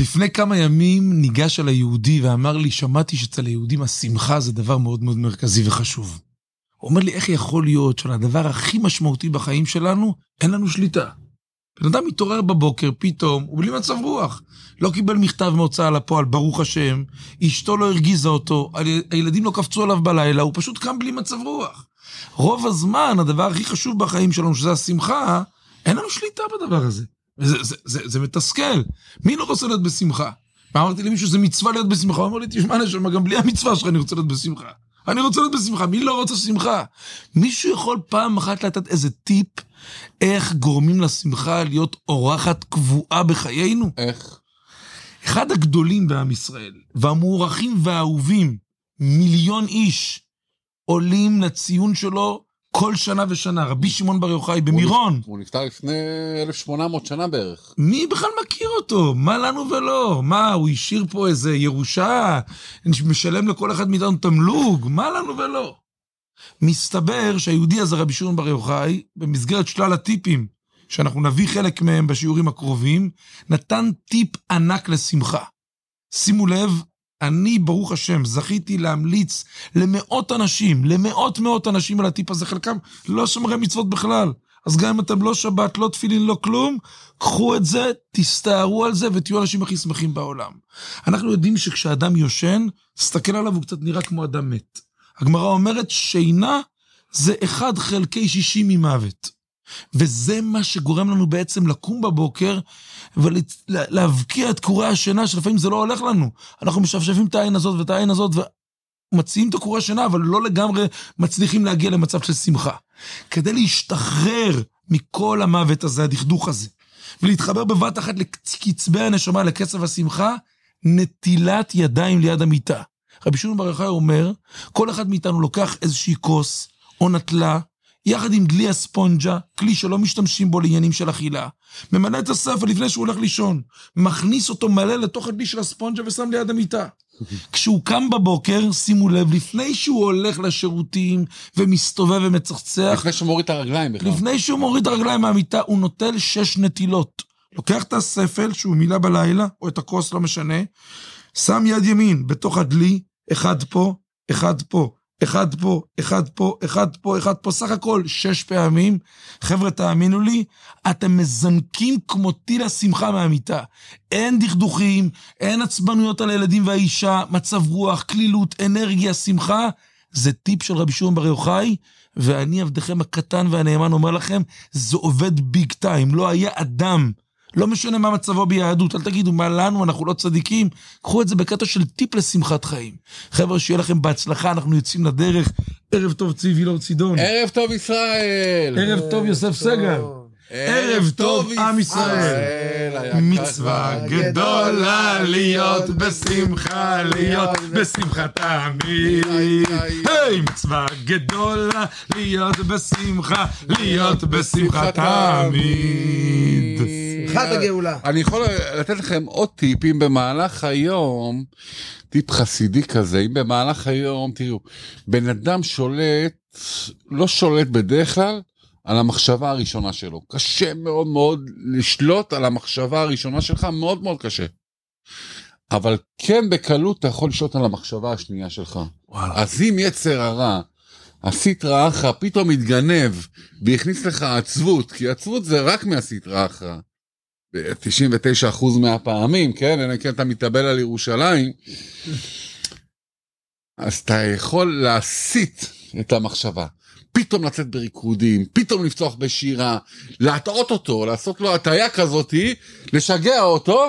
לפני כמה ימים ניגש אל היהודי ואמר לי, שמעתי שאצל היהודים השמחה זה דבר מאוד מאוד מרכזי וחשוב. הוא אומר לי, איך יכול להיות שעל הדבר הכי משמעותי בחיים שלנו, אין לנו שליטה? בן אדם מתעורר בבוקר, פתאום, הוא בלי מצב רוח. לא קיבל מכתב מהוצאה לפועל, ברוך השם, אשתו לא הרגיזה אותו, הילדים לא קפצו עליו בלילה, הוא פשוט קם בלי מצב רוח. רוב הזמן, הדבר הכי חשוב בחיים שלנו, שזה השמחה, אין לנו שליטה בדבר הזה. זה, זה, זה, זה מתסכל. מי לא רוצה להיות בשמחה? ואמרתי למישהו, זה מצווה להיות בשמחה. הוא אמר לי, תשמע, נשמה, גם בלי המצווה שלך אני רוצה להיות בשמחה. אני רוצה להיות בשמחה, מי לא רוצה שמחה? מישהו יכול פעם אחת לתת איזה טיפ איך גורמים לשמחה להיות אורחת קבועה בחיינו? איך? אחד הגדולים בעם ישראל, והמוערכים והאהובים, מיליון איש, עולים לציון שלו כל שנה ושנה, רבי שמעון בר יוחאי במירון. הוא נפטר לפני 1800 שנה בערך. מי בכלל מכיר אותו? מה לנו ולא? מה, הוא השאיר פה איזה ירושה? משלם לכל אחד מאיתנו תמלוג? מה לנו ולא? מסתבר שהיהודי הזה, רבי שמעון בר יוחאי, במסגרת שלל הטיפים, שאנחנו נביא חלק מהם בשיעורים הקרובים, נתן טיפ ענק לשמחה. שימו לב, אני, ברוך השם, זכיתי להמליץ למאות אנשים, למאות מאות אנשים על הטיפ הזה, חלקם לא שומרי מצוות בכלל. אז גם אם אתם לא שבת, לא תפילין, לא כלום, קחו את זה, תסתערו על זה ותהיו האנשים הכי שמחים בעולם. אנחנו יודעים שכשאדם יושן, תסתכל עליו, הוא קצת נראה כמו אדם מת. הגמרא אומרת, שינה זה אחד חלקי שישי ממוות. וזה מה שגורם לנו בעצם לקום בבוקר ולהבקיע את קורי השינה, שלפעמים זה לא הולך לנו. אנחנו משפשפים את העין הזאת ואת העין הזאת ומציעים את הקורי השינה, אבל לא לגמרי מצליחים להגיע למצב של שמחה. כדי להשתחרר מכל המוות הזה, הדכדוך הזה, ולהתחבר בבת אחת לקצבי הנשמה, לקצב השמחה, נטילת ידיים ליד המיטה. רבי שמעון בר יוחאי אומר, כל אחד מאיתנו לוקח איזושהי כוס או נטלה, יחד עם דלי הספונג'ה, כלי שלא משתמשים בו לעניינים של אכילה, ממלא את הספר לפני שהוא הולך לישון, מכניס אותו מלא לתוך הדלי של הספונג'ה ושם ליד המיטה. כשהוא קם בבוקר, שימו לב, לפני שהוא הולך לשירותים ומסתובב ומצחצח... לפני שהוא מוריד את הרגליים בכלל. לפני שהוא מוריד את הרגליים מהמיטה, הוא נוטל שש נטילות. לוקח את הספל שהוא מילא בלילה, או את הכוס, לא משנה, שם יד ימין בתוך הדלי, אחד פה, אחד פה, אחד פה, אחד פה, אחד פה, אחד פה, סך הכל שש פעמים. חבר'ה, תאמינו לי, אתם מזנקים כמו טיל השמחה מהמיטה. אין דכדוכים, אין עצבנויות על הילדים והאישה, מצב רוח, כלילות, אנרגיה, שמחה. זה טיפ של רבי שמעון בר יוחאי, ואני עבדכם הקטן והנאמן אומר לכם, זה עובד ביג טיים. לא היה אדם לא משנה מה מצבו ביהדות, אל תגידו מה לנו, אנחנו לא צדיקים. קחו את זה בקטע של טיפ לשמחת חיים. חבר'ה, שיהיה לכם בהצלחה, אנחנו יוצאים לדרך. ערב טוב צבי וילור צידון. ערב טוב ישראל. ערב טוב יוסף סגל. ערב טוב עם ישראל. מצווה גדולה להיות בשמחה, להיות בשמחה תמיד. היי, מצווה גדולה להיות בשמחה, להיות בשמחה תמיד. שמחת הגאולה. אני יכול לתת לכם עוד טיפים במהלך היום, טיפ חסידי כזה, אם במהלך היום, תראו, בן אדם שולט, לא שולט בדרך כלל, על המחשבה הראשונה שלו. קשה מאוד מאוד לשלוט על המחשבה הראשונה שלך, מאוד מאוד קשה. אבל כן בקלות אתה יכול לשלוט על המחשבה השנייה שלך. וואלה. אז אם יצר הרע, הסטרא אחרא פתאום מתגנב והכניס לך עצבות, כי עצבות זה רק מהסטרא אחרא. 99% מהפעמים, כן? אלא כן אתה מתאבל על ירושלים. אז אתה יכול להסיט את המחשבה. פתאום לצאת בריקודים, פתאום לפצוח בשירה, להטעות אותו, לעשות לו הטעיה כזאתי, לשגע אותו.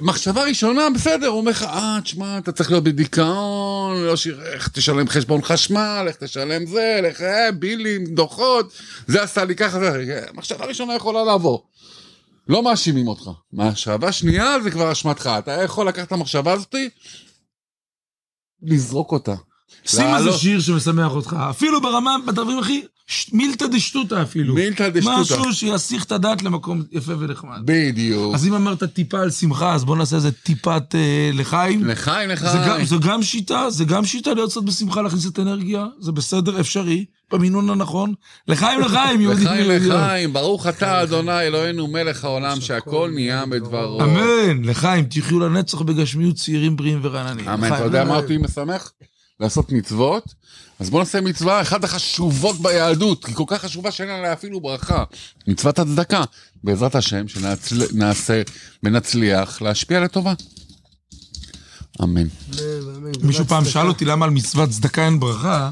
מחשבה ראשונה, בסדר, הוא אומר לך, אה, תשמע, אתה צריך להיות בדיכאון, לא שיר, איך תשלם חשבון חשמל, איך תשלם זה, איך, אה, בילים, דוחות, זה עשה לי ככה, זה, מחשבה ראשונה יכולה לעבור. לא מאשימים אותך. מחשבה שנייה זה כבר אשמתך, אתה יכול לקחת את המחשבה הזאתי, לזרוק אותה. שים איזה שיר שמשמח אותך, אפילו ברמה, בדברים הכי מילתא דשטותא אפילו. מילתא דשטותא. משהו שיסיח את הדעת למקום יפה ונחמד. בדיוק. אז אם אמרת טיפה על שמחה, אז בוא נעשה איזה טיפת אה, לחיים. לחיים, זה גם, לחיים. זו גם שיטה, זה גם שיטה להיות קצת בשמחה, להכניס את אנרגיה, זה בסדר, אפשרי, במינון הנכון. לחיים, לחיים, יהודים לחיים. לחיים. ברוך אתה, אדוני אלוהינו מלך העולם, שהכל נהיה בדברו. אמן, לחיים, תחיו לנצח בגשמיות צעירים, בריאים ורעננים. אמן. לחיים, אתה יודע מה לחיים. אותי משמח? לעשות מצוות. אז בוא נעשה מצווה אחת החשובות ביהדות, היא כל כך חשובה שאין עליה אפילו ברכה. מצוות הצדקה. בעזרת השם, שנעשה ונצליח להשפיע לטובה. אמן. מישהו פעם שאל אותי למה על מצוות צדקה אין ברכה,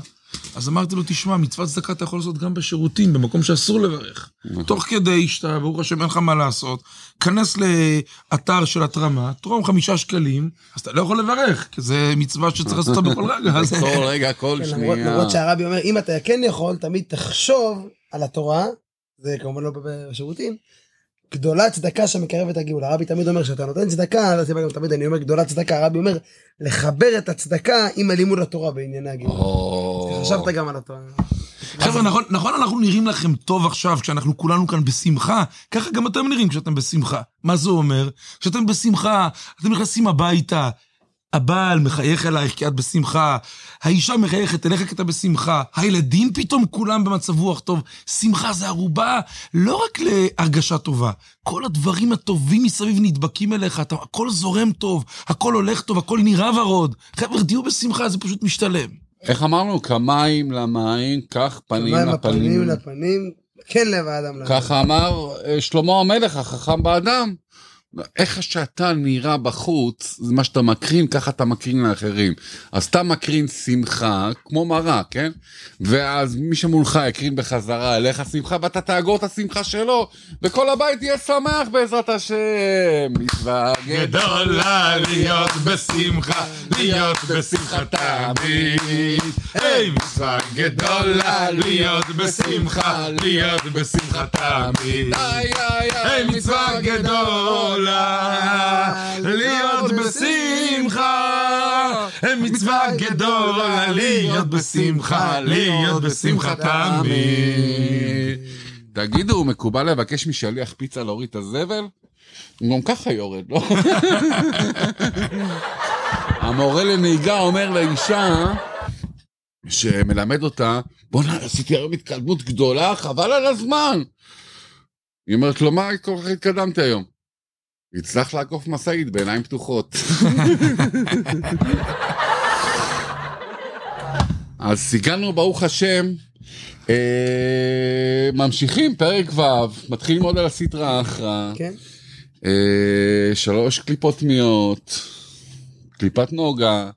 אז אמרתי לו, תשמע, מצוות צדקה אתה יכול לעשות גם בשירותים, במקום שאסור לברך. תוך כדי שאתה, ברוך השם, אין לך מה לעשות, כנס לאתר של התרמה, תרום חמישה שקלים, אז אתה לא יכול לברך, כי זה מצווה שצריך לעשות אותה בכל רגע. אז- כל רגע, כל כן, שנייה. למרות שהרבי אומר, אם אתה כן יכול, תמיד תחשוב על התורה, זה כמובן לא בשירותים, גדולה צדקה שמקרבת הגאולה. הרבי תמיד אומר, כשאתה נותן צדקה, זה גם תמיד אני אומר גדולה צדקה, הרבי אומר, לחבר את הצדקה עם הלימוד התורה בענייני הגאולה. או. חשבת גם על התורה. חבר'ה, נכון, נכון אנחנו נראים לכם טוב עכשיו, כשאנחנו כולנו כאן בשמחה, ככה גם אתם נראים כשאתם בשמחה. מה זה אומר? כשאתם בשמחה, אתם נכנסים הביתה, הבעל מחייך אלייך כי את בשמחה, האישה מחייכת אליך כי אתה בשמחה, הילדים פתאום כולם במצב רוח טוב. שמחה זה ערובה לא רק להרגשה טובה, כל הדברים הטובים מסביב נדבקים אליך, אתה, הכל זורם טוב, הכל הולך טוב, הכל נראה ורוד. חבר'ה, תהיו בשמחה, זה פשוט משתלם. איך אמרנו? כמים למים, כך פנים מים הפנים לפנים. לפנים, כן לב האדם. לב. ככה אמר אה, שלמה המלך, החכם באדם. איך שאתה נראה בחוץ, זה מה שאתה מקרין, ככה אתה מקרין לאחרים. אז אתה מקרין שמחה, כמו מראה, כן? ואז מי שמולך יקרין בחזרה אליך שמחה, ואתה תאגור את השמחה שלו, וכל הבית יהיה שמח בעזרת השם. גדולה להיות בשמחה, להיות בשמחה תמיד. מצווה גדולה להיות בשמחה, להיות בשמחה תמיד. היי, מצווה גדולה להיות בשמחה. מצווה גדולה להיות בשמחה, להיות בשמחה תמיד. תגידו, מקובל לבקש משליח פיצה להוריד את הזבל? הוא גם ככה יורד, לא? המורה לנהיגה אומר לאישה שמלמד אותה, בוא'נה, עשיתי היום התקדמות גדולה, חבל על הזמן. היא אומרת לו, מה כל כך התקדמתי היום? הצלח לעקוף משאית בעיניים פתוחות. אז סיגלנו, ברוך השם, אה, ממשיכים, פרק ו', מתחילים ללמוד על הסטרא אחרא, כן? אה, שלוש קליפות טמיות, קליפת נוגה,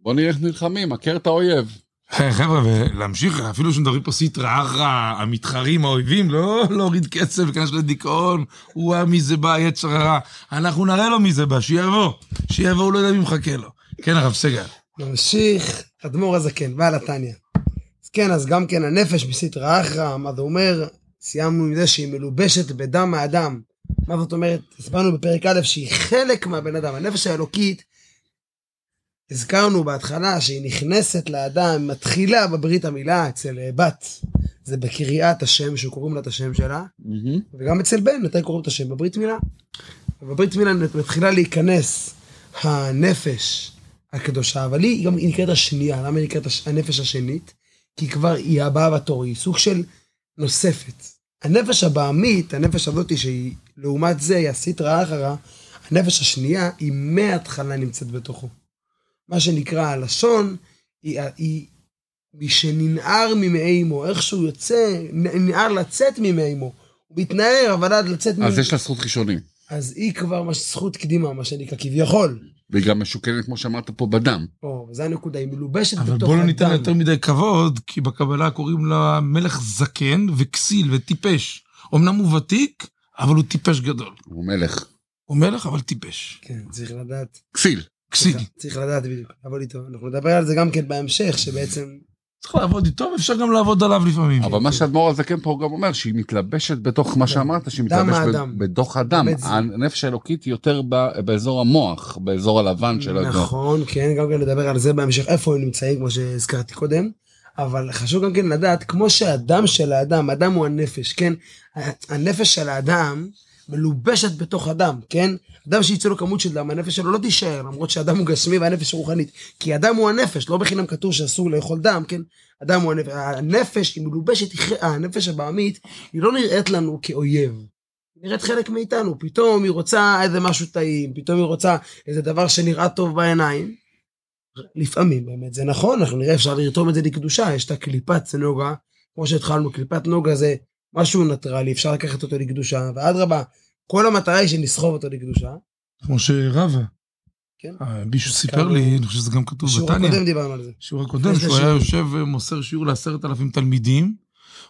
בוא נראה איך נלחמים, עקר את האויב. היי, חבר'ה, ולהמשיך, אפילו שמדברים פה סיטרא אחרא, המתחרים, האויבים, לא להוריד קצב, להיכנס לדיכאון, וואה, מי זה בא, יצר הרע. אנחנו נראה לו מי זה בא, שיבוא, שיבוא, הוא לא יודע מי מחכה לו. כן, הרב סגל. נמשיך, אדמו"ר הזקן, בעל התניא. אז כן, אז גם כן הנפש מסטרא אחרא, מה זה אומר? סיימנו עם זה שהיא מלובשת בדם האדם. מה זאת אומרת? הסברנו בפרק א' שהיא חלק מהבן אדם. הנפש האלוקית, הזכרנו בהתחלה שהיא נכנסת לאדם, מתחילה בברית המילה אצל אה, בת. זה בקריאת השם, שקוראים לה את השם שלה. וגם אצל בן, מתי קוראים את השם? בברית מילה. בברית מילה מתחילה להיכנס הנפש הקדושה, אבל היא גם היא נקראת השנייה. למה היא נקראת הש- הנפש השנית? כי כבר היא הבאה בתור, היא סוג של נוספת. הנפש הבעמית, הנפש הזאת שהיא, לעומת זה, היא הסטרא אחרא, הנפש השנייה, היא מההתחלה נמצאת בתוכו. מה שנקרא הלשון, היא, היא מי שננער ממעי אמו, איכשהו יוצא, ננער לצאת ממעי אמו. הוא מתנער, אבל עד לצאת אז יש לה זכות ראשונים, אז היא כבר מש... זכות קדימה, מה שנקרא, כביכול. והיא גם משוכנת, כמו שאמרת פה, בדם. או, זה הנקודה, היא מלובשת אבל בתוך בואו לא ניתן הדם. יותר מדי כבוד, כי בקבלה קוראים לה מלך זקן וכסיל וטיפש. אמנם הוא ותיק, אבל הוא טיפש גדול. הוא מלך. הוא מלך, אבל טיפש. כן, צריך לדעת. כסיל. כסיל. צריך לדעת בדיוק, לעבוד איתו. אנחנו נדבר על זה גם כן בהמשך, שבעצם... צריך לעבוד איתו, ואפשר גם לעבוד עליו לפעמים. אבל מה שאדמו"ר הזקן פה גם אומר, שהיא מתלבשת בתוך מה שאמרת, שהיא מתלבשת בתוך הדם. הנפש האלוקית היא יותר באזור המוח, באזור הלבן של הדור. נכון, כן, גם כן נדבר על זה בהמשך, איפה הם נמצאים, כמו שהזכרתי קודם. אבל חשוב גם כן לדעת, כמו שהדם של האדם, אדם הוא הנפש, כן? הנפש של האדם מלובשת בתוך הדם, כן? אדם שיצא לו כמות של דם, הנפש שלו לא תישאר, למרות שאדם הוא גשמי והנפש רוחנית. כי אדם הוא הנפש, לא בחינם כתוב שאסור לאכול דם, כן? אדם הוא הנפש. הנפש היא מלובשת, הנפש הבעמית, היא לא נראית לנו כאויב. נראית חלק מאיתנו, פתאום היא רוצה איזה משהו טעים, פתאום היא רוצה איזה דבר שנראה טוב בעיניים. לפעמים באמת זה נכון, אנחנו נראה אפשר לרתום את זה לקדושה, יש את הקליפת נוגה, כמו שהתחלנו, קליפת נוגה זה משהו נטרלי, אפשר לקחת אותו לקדושה, ואדרבה, כל המטרה היא שנסחוב אותו לקדושה. כמו שרבה. כן. אה, מישהו סיפר לי, אני חושב שזה גם כתוב בשיעור בתניא. הקודם דיברנו על זה. בשיעור הקודם, שהוא היה שיעור? יושב ומוסר שיעור לעשרת אלפים תלמידים,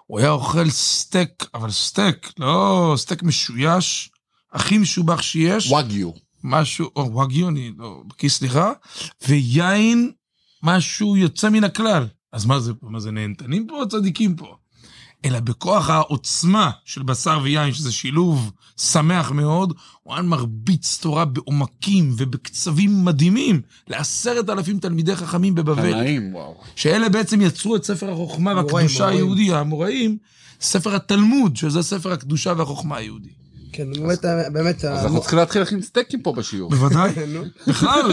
הוא היה אוכל סטייק, אבל סטייק, לא סטייק משויש, הכי משובח שיש, וואגיו. משהו, או וואגיו, אני לא סליחה, ויין, משהו יוצא מן הכלל. אז מה זה, מה זה נהנתנים פה או צדיקים פה? אלא בכוח העוצמה של בשר ויין, שזה שילוב שמח מאוד, הוא היה מרביץ תורה בעומקים ובקצבים מדהימים לעשרת אלפים תלמידי חכמים בבבל. תנאים, וואו. שאלה בעצם יצרו את ספר החוכמה והקדושה. היהודי, האמוראים, ספר התלמוד, שזה ספר הקדושה והחוכמה היהודי. כן, באמת, באמת, אז אנחנו צריכים להתחיל להכין סטייקים פה בשיעור. בוודאי. בכלל,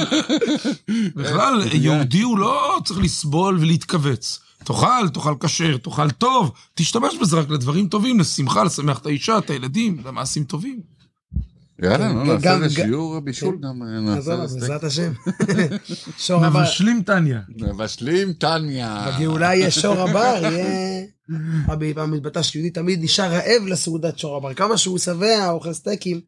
בכלל, יהודי הוא לא צריך לסבול ולהתכווץ. תאכל, תאכל כשר, תאכל טוב, תשתמש בזה רק לדברים טובים, לשמחה, לשמח את האישה, את הילדים, למעשים טובים. יאללה, נו, נעשה איזה שיעור בישול גם. אז נעשה בעזרת השם. שור הבר, מבשלים טניה. מבשלים טניה. בגאולה יהיה שור הבר, יהיה... רבי פעם התבטא שיהודי תמיד נשאר רעב לסעודת שור הבר. כמה שהוא שבע, אוכל סטייקים,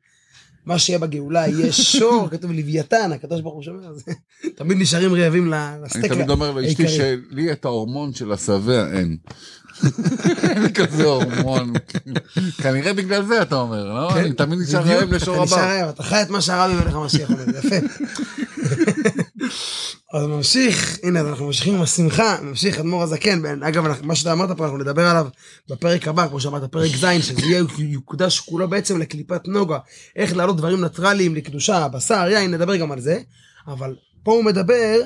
מה שיהיה בגאולה יהיה שור, כתוב לוויתן, הקדוש ברוך הוא שומר, אז תמיד נשארים רעבים ל- אני לסטייק. תמיד אומר לאשתי. שלי את ההורמון של השבע אין. אין לי כזה הורמון. כנראה בגלל זה אתה אומר, לא? כן, אני תמיד נשאר רעב לשור אתה נשאר הבא. רעב, אתה חי את מה שהרבי מלך המשיח אומר, זה יפה. אז ממשיך, הנה אנחנו ממשיכים עם השמחה, ממשיך אדמו"ר הזקן, אגב מה שאתה אמרת פה אנחנו נדבר עליו בפרק הבא, כמו שאמרת, פרק ז', שזה יהיה יוקדש כולו בעצם לקליפת נוגה, איך להעלות דברים ניטרליים לקדושה, בשר, יין, נדבר גם על זה, אבל פה הוא מדבר,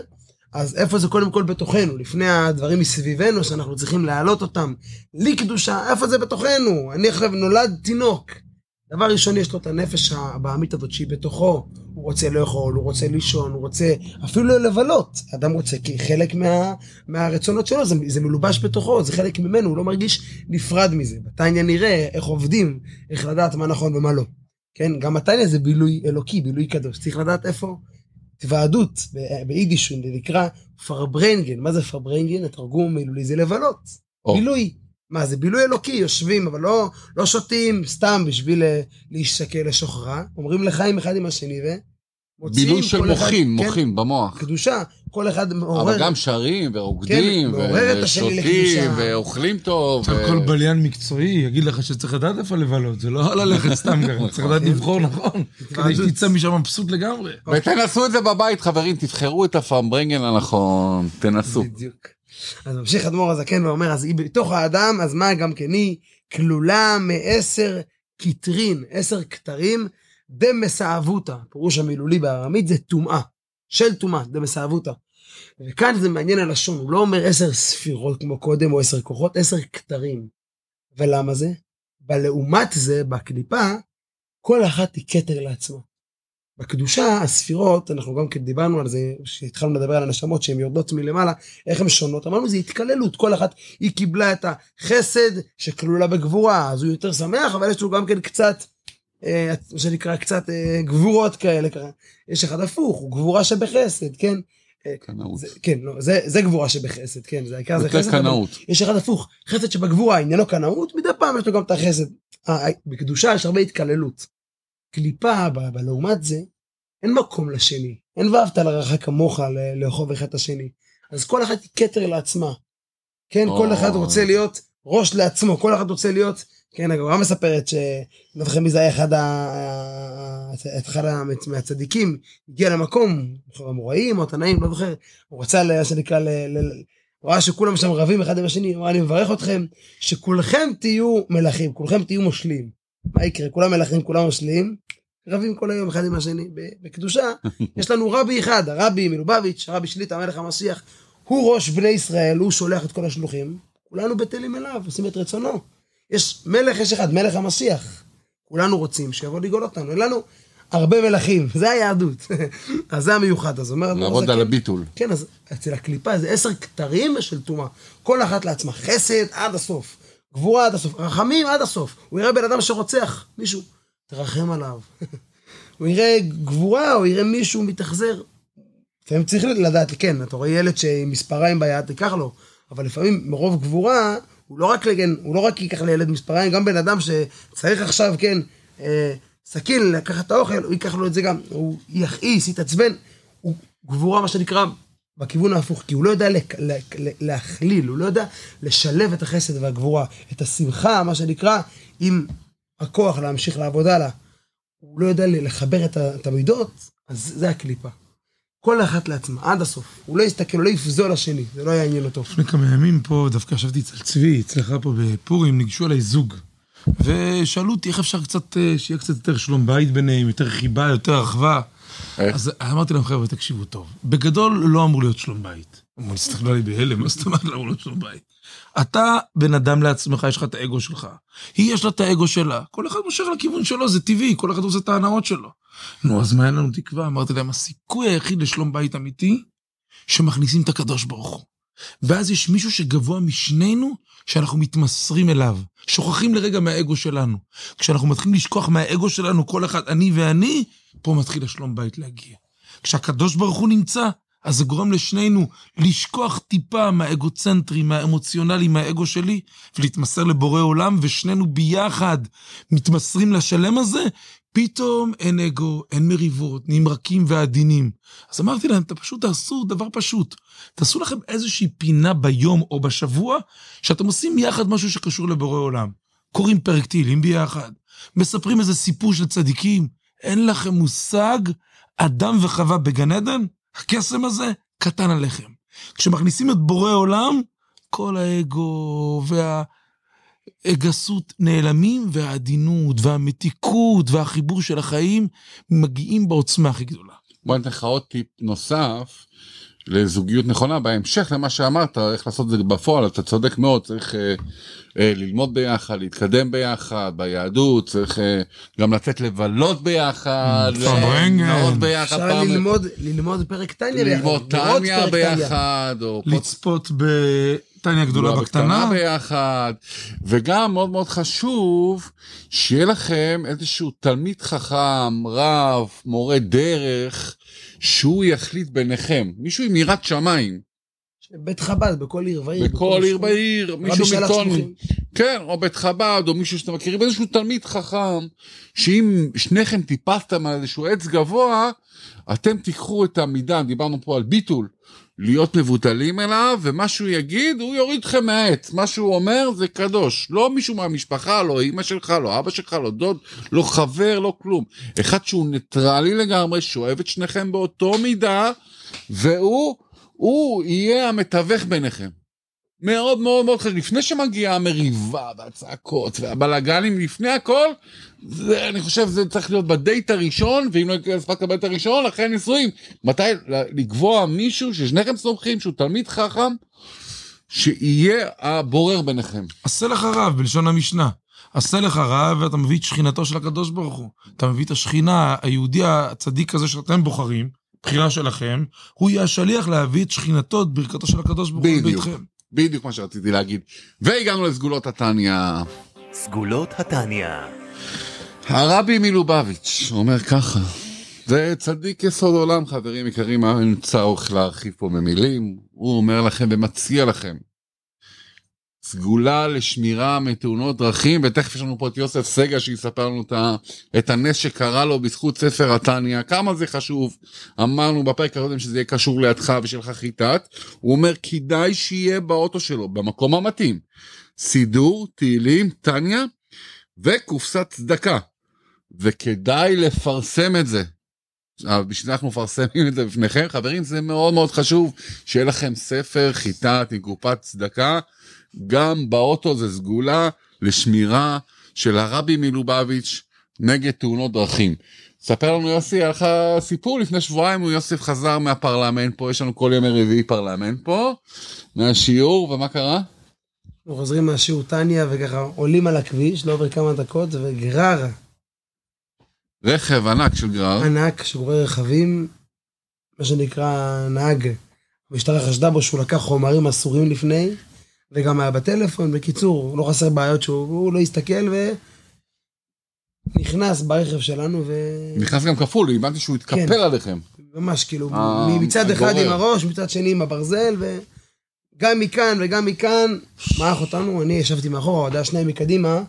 אז איפה זה קודם כל בתוכנו, לפני הדברים מסביבנו שאנחנו צריכים להעלות אותם לקדושה, איפה זה בתוכנו? אני עכשיו נולד תינוק. דבר ראשון, יש לו את הנפש הבעמית הזאת שהיא בתוכו. הוא רוצה לאכול, הוא רוצה לישון, הוא רוצה אפילו לבלות. אדם רוצה כי חלק מה, מהרצונות שלו, זה, זה מלובש בתוכו, זה חלק ממנו, הוא לא מרגיש נפרד מזה. בתניא נראה איך עובדים, איך לדעת מה נכון ומה לא. כן, גם בתניא זה בילוי אלוקי, בילוי קדוש. צריך לדעת איפה התוועדות, ביידיש זה נקרא פארברענגען. מה זה פארברענגען? התרגום מילולי זה לבלות. או. בילוי. מה זה בילוי אלוקי, יושבים, אבל לא, לא שותים סתם בשביל אה, להישקל לשוכרה, אומרים לחיים אחד עם השני ומוציאים בילוי של כל אחד- מוחין, כן, במוח. קדושה, כל אחד מעורר, אבל גם שרים ורוקדים כן, ושותים. ואוכלים טוב. עכשיו ו- כל בליין מקצועי יגיד לך שצריך לדעת איפה לבלות, זה לא ללכת סתם ככה, צריך לדעת לבחור נכון, כדי שתצא משם מבסוט לגמרי. ותנסו את זה בבית חברים, תבחרו את הפרמברנגן הנכון, תנסו. בדיוק. אז ממשיך אדמו"ר הזקן ואומר, אז היא בתוך האדם, אז מה גם כן היא כלולה מעשר כתרין, עשר כתרים, דמסעבותא, פירוש המילולי בארמית זה טומאה, של טומאה, דמסעבותא. וכאן זה מעניין הלשון, הוא לא אומר עשר ספירות כמו קודם או עשר כוחות, עשר כתרים. ולמה זה? ולעומת זה, בקליפה, כל אחת היא כתר לעצמה. בקדושה, הספירות, אנחנו גם כן דיברנו על זה, כשהתחלנו לדבר על הנשמות שהן יורדות מלמעלה, איך הן שונות, אמרנו זה התקללות, כל אחת היא קיבלה את החסד שכלולה בגבורה, אז הוא יותר שמח, אבל יש לו גם כן קצת, אה, מה שנקרא, קצת אה, גבורות כאלה, ככה. יש אחד הפוך, הוא גבורה שבחסד, כן? אה, קנאות. זה, כן, לא, זה, זה גבורה שבחסד, כן, זה העיקר זה חסד, קנאות. יש אחד הפוך, חסד שבגבורה עניינו קנאות, מדי פעם יש לו גם את החסד. אה, אה, בקדושה יש הרבה התקללות. קליפה, ב- ב- לעומת זה, אין מקום לשני. אין ואהבת לרעך כמוך ל- לאהוב אחד את השני. אז כל אחת היא כתר לעצמה. כן, כל או. אחד רוצה להיות ראש לעצמו, כל אחד רוצה להיות, כן, הגמרא מספרת ש... לא זוכר מי זה היה אחד, ה... אחד ה- מהצדיקים, הגיע למקום, המוראים או התנאים, לא זוכר, הוא רצה, מה שנקרא, ל... ל... הוא ראה שכולם שם רבים אחד עם השני, הוא אמר, אני מברך אתכם, שכולכם תהיו מלכים, כולכם תהיו מושלים. מה יקרה? כולם מלכים, כולם מושלים, רבים כל היום אחד עם השני. בקדושה, יש לנו רבי אחד, הרבי מלובביץ', הרבי שליטא, המלך המשיח, הוא ראש בני ישראל, הוא שולח את כל השלוחים, כולנו בטלים אליו, עושים את רצונו. יש מלך, יש אחד, מלך המשיח. כולנו רוצים שיבוא לגאול אותנו. אין לנו הרבה מלכים, זה היהדות. אז זה המיוחד, אז אומר... לעבוד על הביטול. כן, אז אצל הקליפה זה עשר כתרים של טומאה. כל אחת לעצמה. חסד עד הסוף. גבורה עד הסוף. רחמים עד הסוף. הוא יראה בן אדם שרוצח מישהו, תרחם עליו. הוא יראה גבורה, או יראה מישהו מתאכזר. לפעמים צריך לדעת, כן, אתה רואה ילד שעם מספריים ביד, תיקח לו. אבל לפעמים מרוב גבורה, הוא לא רק, כן, הוא לא רק ייקח לילד מספריים, גם בן אדם שצריך עכשיו, כן, אה, סכין לקחת את האוכל, הוא ייקח לו את זה גם. הוא יכעיס, יתעצבן. הוא גבורה, מה שנקרא, בכיוון ההפוך, כי הוא לא יודע להכליל, הוא לא יודע לשלב את החסד והגבורה, את השמחה, מה שנקרא, עם הכוח להמשיך לעבוד הלאה. הוא לא יודע לחבר את המידות, אז זה הקליפה. כל אחת לעצמה, עד הסוף. הוא לא יסתכל, הוא לא יפזול לשני, זה לא יעניין אותו. לפני כמה ימים פה, דווקא ישבתי אצל צבי, אצלך פה בפורים, ניגשו אליי זוג. ושאלו אותי איך אפשר קצת, אה, שיהיה קצת יותר שלום בית ביניהם, יותר חיבה, יותר אחווה. איך? אז אמרתי להם, חבר'ה, תקשיבו טוב. בגדול לא אמור להיות שלום בית. הם הסתכלו עליי בהלם, מה זאת אומרת לא אמור להיות שלום בית? אתה בן אדם לעצמך, יש לך את האגו שלך. היא יש לה את האגו שלה. כל אחד מושך לכיוון שלו, זה טבעי, כל אחד עושה את ההנאות שלו. נו, אז מה אין לנו תקווה? אמרתי להם, הסיכוי היחיד לשלום בית אמיתי, שמכניסים את הקדוש ברוך הוא. ואז יש מישהו שגבוה משנינו, שאנחנו מתמסרים אליו. שוכחים לרגע מהאגו שלנו. כשאנחנו מתחילים לשכוח מהאגו שלנו, כל אחד, אני ואני, פה מתחיל השלום בית להגיע. כשהקדוש ברוך הוא נמצא, אז זה גורם לשנינו לשכוח טיפה מהאגוצנטרי, מהאמוציונלי, מהאגו שלי, ולהתמסר לבורא עולם, ושנינו ביחד מתמסרים לשלם הזה, פתאום אין אגו, אין מריבות, נהיים רכים ועדינים. אז אמרתי להם, אתה פשוט תעשו דבר פשוט. תעשו לכם איזושהי פינה ביום או בשבוע, שאתם עושים יחד משהו שקשור לבורא עולם. קוראים פרק תהילים ביחד, מספרים איזה סיפור של צדיקים. אין לכם מושג, אדם וחווה בגן עדן, הקסם הזה קטן עליכם. כשמכניסים את בורא עולם, כל האגו והגסות נעלמים, והעדינות והמתיקות והחיבור של החיים מגיעים בעוצמה הכי גדולה. בוא ניתן לך עוד טיפ נוסף לזוגיות נכונה בהמשך למה שאמרת איך לעשות את זה בפועל אתה צודק מאוד צריך אה, אה, ללמוד ביחד להתקדם ביחד ביהדות צריך אה, גם לצאת לבלות ביחד. ליהנות ביחד אפשר פעם ללמוד, ללמוד פרק טניה ביחד. ללמוד טניה טניה. ביחד או לצפות בטניה גדולה בקטנה. ביחד וגם מאוד מאוד חשוב שיהיה לכם איזשהו תלמיד חכם רב מורה דרך שהוא יחליט ביניכם מישהו עם יראת שמיים בית חב"ד, בכל עיר ועיר. בכל עיר שכונה. בעיר רבי מישהו שלוחים. כן או בית חב"ד או מישהו שאתם מכירים איזשהו תלמיד חכם שאם שניכם טיפסתם על איזשהו עץ גבוה אתם תיקחו את המידה דיברנו פה על ביטול להיות מבוטלים אליו ומה שהוא יגיד הוא יוריד אתכם מהעץ. מה שהוא אומר זה קדוש. לא מישהו מהמשפחה לא אמא שלך לא אבא שלך לא דוד לא חבר לא כלום. אחד שהוא ניטרלי לגמרי שאוהב את שניכם באותו מידה והוא הוא יהיה המתווך ביניכם. מאוד מאוד מאוד חשוב, לפני שמגיעה המריבה והצעקות והבלאגנים, לפני הכל, זה, אני חושב שזה צריך להיות בדייט הראשון, ואם לא הספקת בדייט הראשון, אחרי הנישואים. מתי לקבוע מישהו ששניכם סומכים, שהוא תלמיד חכם, שיהיה הבורר ביניכם. עשה לך רב, בלשון המשנה. עשה לך רב ואתה מביא את שכינתו של הקדוש ברוך הוא. אתה מביא את השכינה, היהודי הצדיק הזה שאתם בוחרים, בחירה שלכם, הוא יהיה השליח להביא את שכינתו, את ברכתו של הקדוש ברוך הוא בדיוק. בדיוק מה שרציתי להגיד. והגענו לסגולות התניא. סגולות התניא. הרבי מלובביץ' אומר ככה, זה צדיק יסוד עולם חברים יקרים, אין צורך להרחיב פה במילים, הוא אומר לכם ומציע לכם. סגולה לשמירה מתאונות דרכים ותכף יש לנו פה את יוסף סגה שיספר לנו את, הנס שקרה לו בזכות ספר התניא. כמה זה חשוב? אמרנו בפרק הקודם שזה יהיה קשור לידך ושלך חיטת הוא אומר כדאי שיהיה באוטו שלו במקום המתאים. סידור תהילים תניא וקופסת צדקה. וכדאי לפרסם את זה. עכשיו, בשביל זה אנחנו מפרסמים את זה בפניכם. חברים זה מאוד מאוד חשוב. שיהיה לכם ספר חיטת עם קופת צדקה גם באוטו זה סגולה לשמירה של הרבי מלובביץ' נגד תאונות דרכים. ספר לנו יוסי, היה לך סיפור לפני שבועיים, הוא יוסף חזר מהפרלמנט פה, יש לנו כל ימי רביעי פרלמנט פה, מהשיעור, ומה קרה? אנחנו חוזרים מהשיעור טניה וככה עולים על הכביש, לא עובר כמה דקות, וגרר רכב ענק של גרר, ענק שגורר רכבים, מה שנקרא נהג. המשטרה חשדה בו שהוא לקח חומרים אסורים לפני, וגם היה בטלפון. בקיצור, לא חסר בעיות שהוא הוא לא הסתכל ונכנס ברכב שלנו, נכנס גם כפול, הבנתי שהוא התקפל כן. עליכם. וממש כאילו, אה, מצד אחד. עם הראש, מצד שני עם הברזל, וגם מכאן וגם מכאן, מעך אותנו, אני ישבתי מאחורה, עוד היה שניים מקדימה.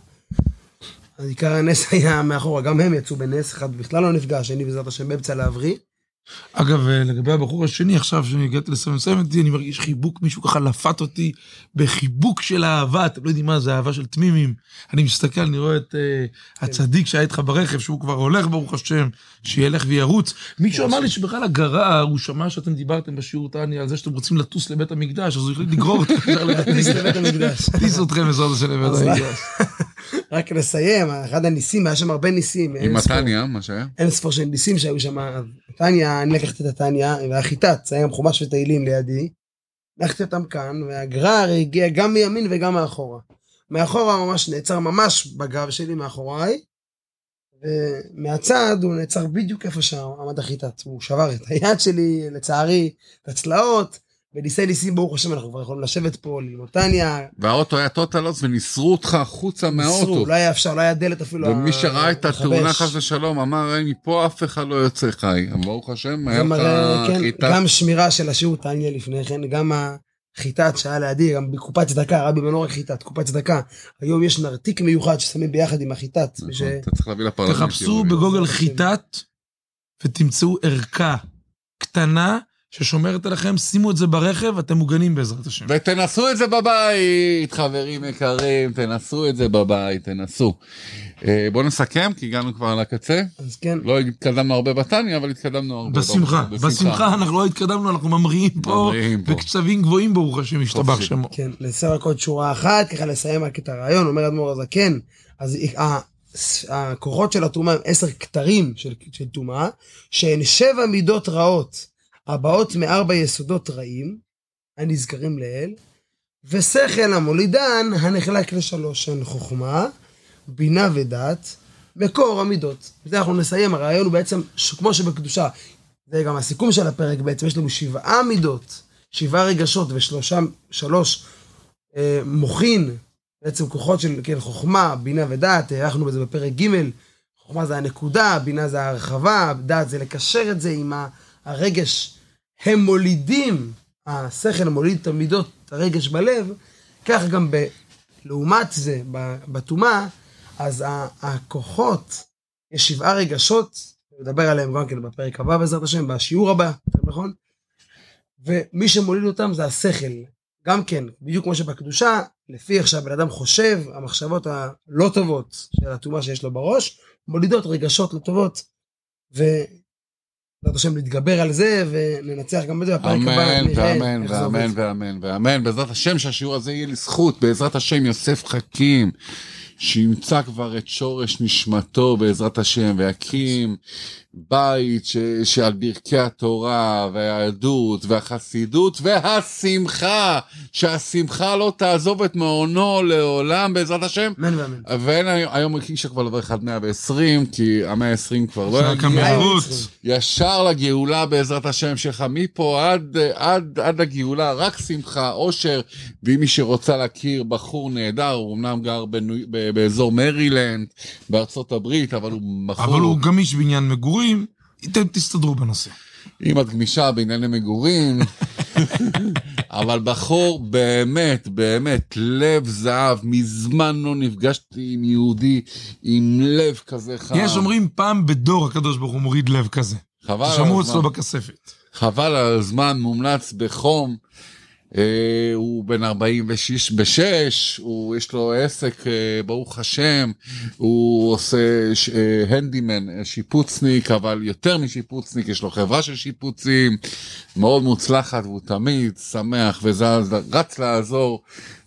אז עיקר הנס היה מאחורה, גם הם יצאו בנס, אחד בכלל לא נפגע, השני בעזרת השם באמצע להבריא. אגב, אה, לגבי הבחור השני, עכשיו שהגעתי לסיים לסיים אותי, אני מרגיש חיבוק, מישהו ככה לפת אותי בחיבוק של אהבה, אתם לא יודעים מה זה, אהבה של תמימים. אני מסתכל, אני רואה את אה, הצדיק שהיה איתך ברכב, שהוא כבר הולך, ברוך השם, שילך וירוץ. מישהו אמר לי שבכלל הגרר, הוא שמע שאתם דיברתם בשיעור טניה על זה שאתם רוצים לטוס לבית המקדש, אז הוא החליט לגרור אתכם טיס. לבית המקדש. טיס אתכם בעזרת השם לבית המקדש. רק לסיים, אחד הניסים, היה שם הרבה ניסים. עם מתניה, מה שהיה? אין ספור של ניסים שהיו שם. אז טניה, אני לקחתי את הטניה, והחיטת, זה היה גם חומש ותהילים לידי. לקחתי אותם כאן, והגרר הגיע גם מימין וגם מאחורה. מאחורה ממש נעצר ממש בגב שלי מאחוריי, ומהצד הוא נעצר בדיוק איפה שעמד החיטת. הוא שבר את היד שלי, לצערי, את הצלעות, וניסי ניסים, ברוך השם, אנחנו כבר יכולים לשבת פה, ללמוד טניה. והאוטו היה טוטלוס וניסרו אותך החוצה מהאוטו. ניסרו, לא היה אפשר, לא היה דלת אפילו. ומי שראה את. התאונה חס ושלום אמר, "אין, מפה אף אחד לא יוצא חי. ברוך השם, היה זה לך כן, חיטה. גם שמירה של השיעור טניה לפני כן, גם החיטת שהיה לידי, גם בקופת צדקה, רבי מנור חיטת, קופת צדקה. היום יש נרתיק מיוחד ששמים ביחד עם החיטת. ש- נכון, אתה צריך להביא לפרלמנט. תחפשו. בגוגל חיטת ותמצאו ערכה קטנה ששומרת עליכם, שימו את זה ברכב, אתם מוגנים בעזרת השם. ותנסו את זה בבית, חברים יקרים, תנסו את זה בבית, תנסו. אה, בואו נסכם, כי הגענו כבר לקצה. אז כן, לא התקדמנו הרבה בטניה, אבל התקדמנו הרבה. בשמחה, בשמחה, אנחנו לא התקדמנו, אנחנו ממריאים פה. בקצבים גבוהים ברוך השם, השתבח חופשי. שמו. כן, נעשה רק עוד שורה אחת, ככה לסיים רק את הרעיון, אומר אדמו"ר הזקן, אז ה- הכוחות של הטומאה הם עשר כתרים של של טומאה, שהן שבע מידות רעות, הבאות מארבע יסודות רעים, הנזכרים לעיל, ושכל המולידן הנחלק לשלוש, שהן חוכמה, בינה ודעת, מקור המידות. בזה אנחנו נסיים, הרעיון הוא בעצם, כמו שבקדושה, זה גם הסיכום של הפרק בעצם, יש לנו שבעה מידות, שבעה רגשות ושלושה, שלוש אה, מוחין, בעצם כוחות של כן, חוכמה, בינה ודעת, הארכנו בזה בפרק ג', חוכמה זה הנקודה, בינה זה ההרחבה, דעת זה לקשר את זה עם ה- הרגש, הם מולידים, השכל מוליד את המידות, את הרגש בלב, כך גם ב, לעומת זה, בטומאה, אז הכוחות, יש שבעה רגשות, נדבר עליהם גם כן בפרק הבא בעזרת השם, בשיעור הבא, נכון? ומי שמוליד אותם זה השכל. גם כן, בדיוק כמו שבקדושה, לפי איך שהבן אדם חושב, המחשבות הלא טובות של הטומאה שיש לו בראש, מולידות רגשות לא טובות. ובעזרת השם נתגבר על זה וננצח גם בזה בפרק הבא. אמן ואמן זה ואמן. ואמן ואמן. בעזרת השם שהשיעור הזה יהיה לזכות, בעזרת השם יוסף חכים, שימצא כבר את שורש נשמתו בעזרת השם, ויקים בית ש... שעל ברכי התורה והיהדות והחסידות והשמחה, שהשמחה לא תעזוב את מעונו לעולם בעזרת השם. אמן ואמן. ואין היום אי אפשר כבר לברך עד 120, כי המאה ה-20 כבר לא יגיע. ישר לגאולה בעזרת השם שלך, מפה עד, עד, עד לגאולה, רק שמחה, אושר, ואם מי שרוצה להכיר בחור נהדר, הוא אמנם גר בנו, באזור מרילנד, בארצות הברית, אבל הוא בחור, אבל הוא גמיש בעניין מגורים, אתם תסתדרו בנושא. אם את גמישה בענייני מגורים, אבל בחור באמת, באמת, לב זהב, מזמן לא נפגשתי עם יהודי עם לב כזה חם. יש אומרים פעם בדור הקדוש ברוך הוא מוריד לב כזה. חבל על הזמן. אצלו בכספת. חבל על הזמן, מומלץ בחום. אה, הוא בן 46, בשש, הוא, יש לו עסק, אה, ברוך השם, הוא עושה הנדימן, אה, שיפוצניק, אבל יותר משיפוצניק, יש לו חברה של שיפוצים, מאוד מוצלחת, והוא תמיד שמח וזז, רץ לעזור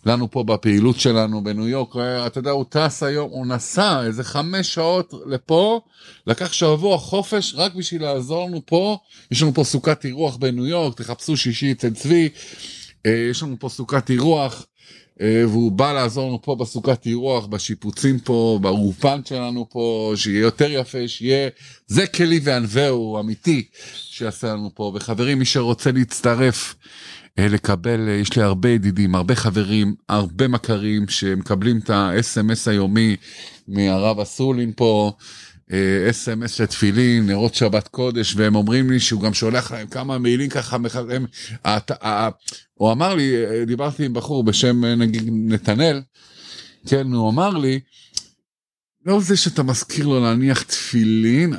לנו פה בפעילות שלנו בניו יורק. אתה יודע, הוא טס היום, הוא נסע איזה חמש שעות לפה, לקח שבוע חופש רק בשביל לעזור לנו פה. יש לנו פה סוכת אירוח בניו יורק, תחפשו שישי אצל צבי. אה, יש לנו פה סוכת אירוח, והוא בא לעזור לנו פה בסוכת אירוח, בשיפוצים פה, באולפן שלנו פה, שיהיה יותר יפה, שיהיה... זה כלי וענווהו אמיתי שיעשה לנו פה. וחברים, מי שרוצה להצטרף, אה, לקבל, אה, יש לי הרבה ידידים, הרבה חברים, הרבה מכרים שמקבלים את ה-SMS היומי מהרב אסולין פה. אס.אם.אס של תפילין, נרות שבת קודש, והם אומרים לי שהוא גם שולח להם כמה מעילים ככה, הם, הת- ה- הוא אמר לי, אה, דיברתי עם בחור בשם אה, נגיד נתנאל, כן, הוא אמר לי, לא זה שאתה מזכיר לו להניח תפילין,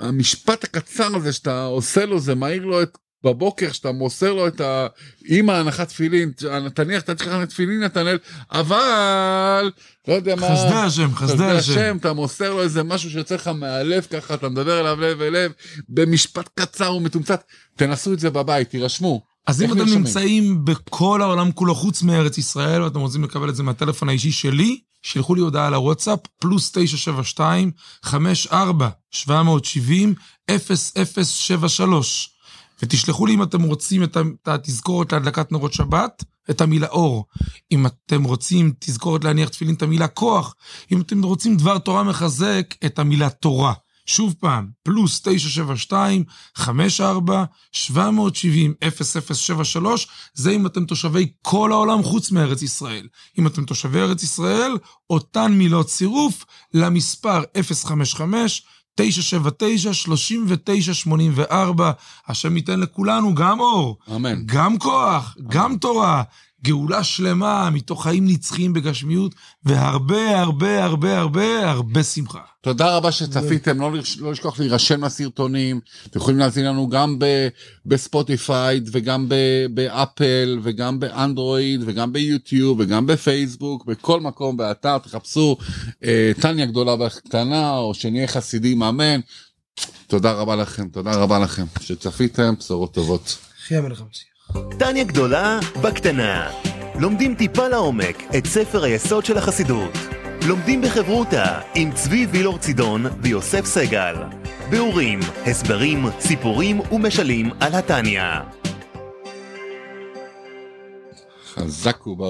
המשפט הקצר הזה שאתה עושה לו, זה מעיר לו את בבוקר שאתה מוסר לו את ה... עם ההנחת תפילין, תניח, צריך להניח תפילין נתנאל, אבל, לא יודע מה... חסדי השם, חסדי השם. אתה מוסר לו איזה משהו שיוצא לך מהלב ככה, אתה מדבר אליו לב אל לב, במשפט קצר ומתומצת, תנסו את זה בבית, תירשמו. אז אם אתם? נמצאים בכל העולם כולו חוץ מארץ ישראל ואתם רוצים לקבל את זה מהטלפון האישי שלי, שלחו לי הודעה לוואטסאפ, פלוס 972 54 770 0073 ותשלחו לי אם אתם רוצים את התזכורת להדלקת נרות שבת, את המילה אור. אם אתם רוצים תזכורת להניח תפילין, את המילה כוח. אם אתם רוצים דבר תורה מחזק, את המילה תורה. שוב פעם, פלוס 972 54 770 0073, זה אם אתם תושבי כל העולם חוץ מארץ ישראל. אם אתם תושבי ארץ ישראל, אותן מילות צירוף למספר 055 979 3984 השם ייתן לכולנו גם אור, אמן. גם כוח, גם תורה, גאולה שלמה מתוך חיים נצחיים בגשמיות, והרבה הרבה הרבה הרבה הרבה שמחה. תודה רבה שצפיתם, לא, לא לשכוח להירשם לסרטונים, אתם יכולים להזין לנו גם ב- בספוטיפיי וגם ב- באפל וגם באנדרואיד וגם ביוטיוב וגם בפייסבוק, בכל מקום באתר, תחפשו אה, טניה גדולה וקטנה או שנהיה חסידים, אמן. תודה רבה לכם, תודה רבה לכם שצפיתם, בשורות טובות. חי המלך המשיח. טניה גדולה בקטנה. לומדים טיפה לעומק את ספר היסוד של החסידות. לומדים בחברותה עם צבי וילור צידון ויוסף סגל. ביאורים, הסברים, סיפורים ומשלים על התניא. חזק וברוך.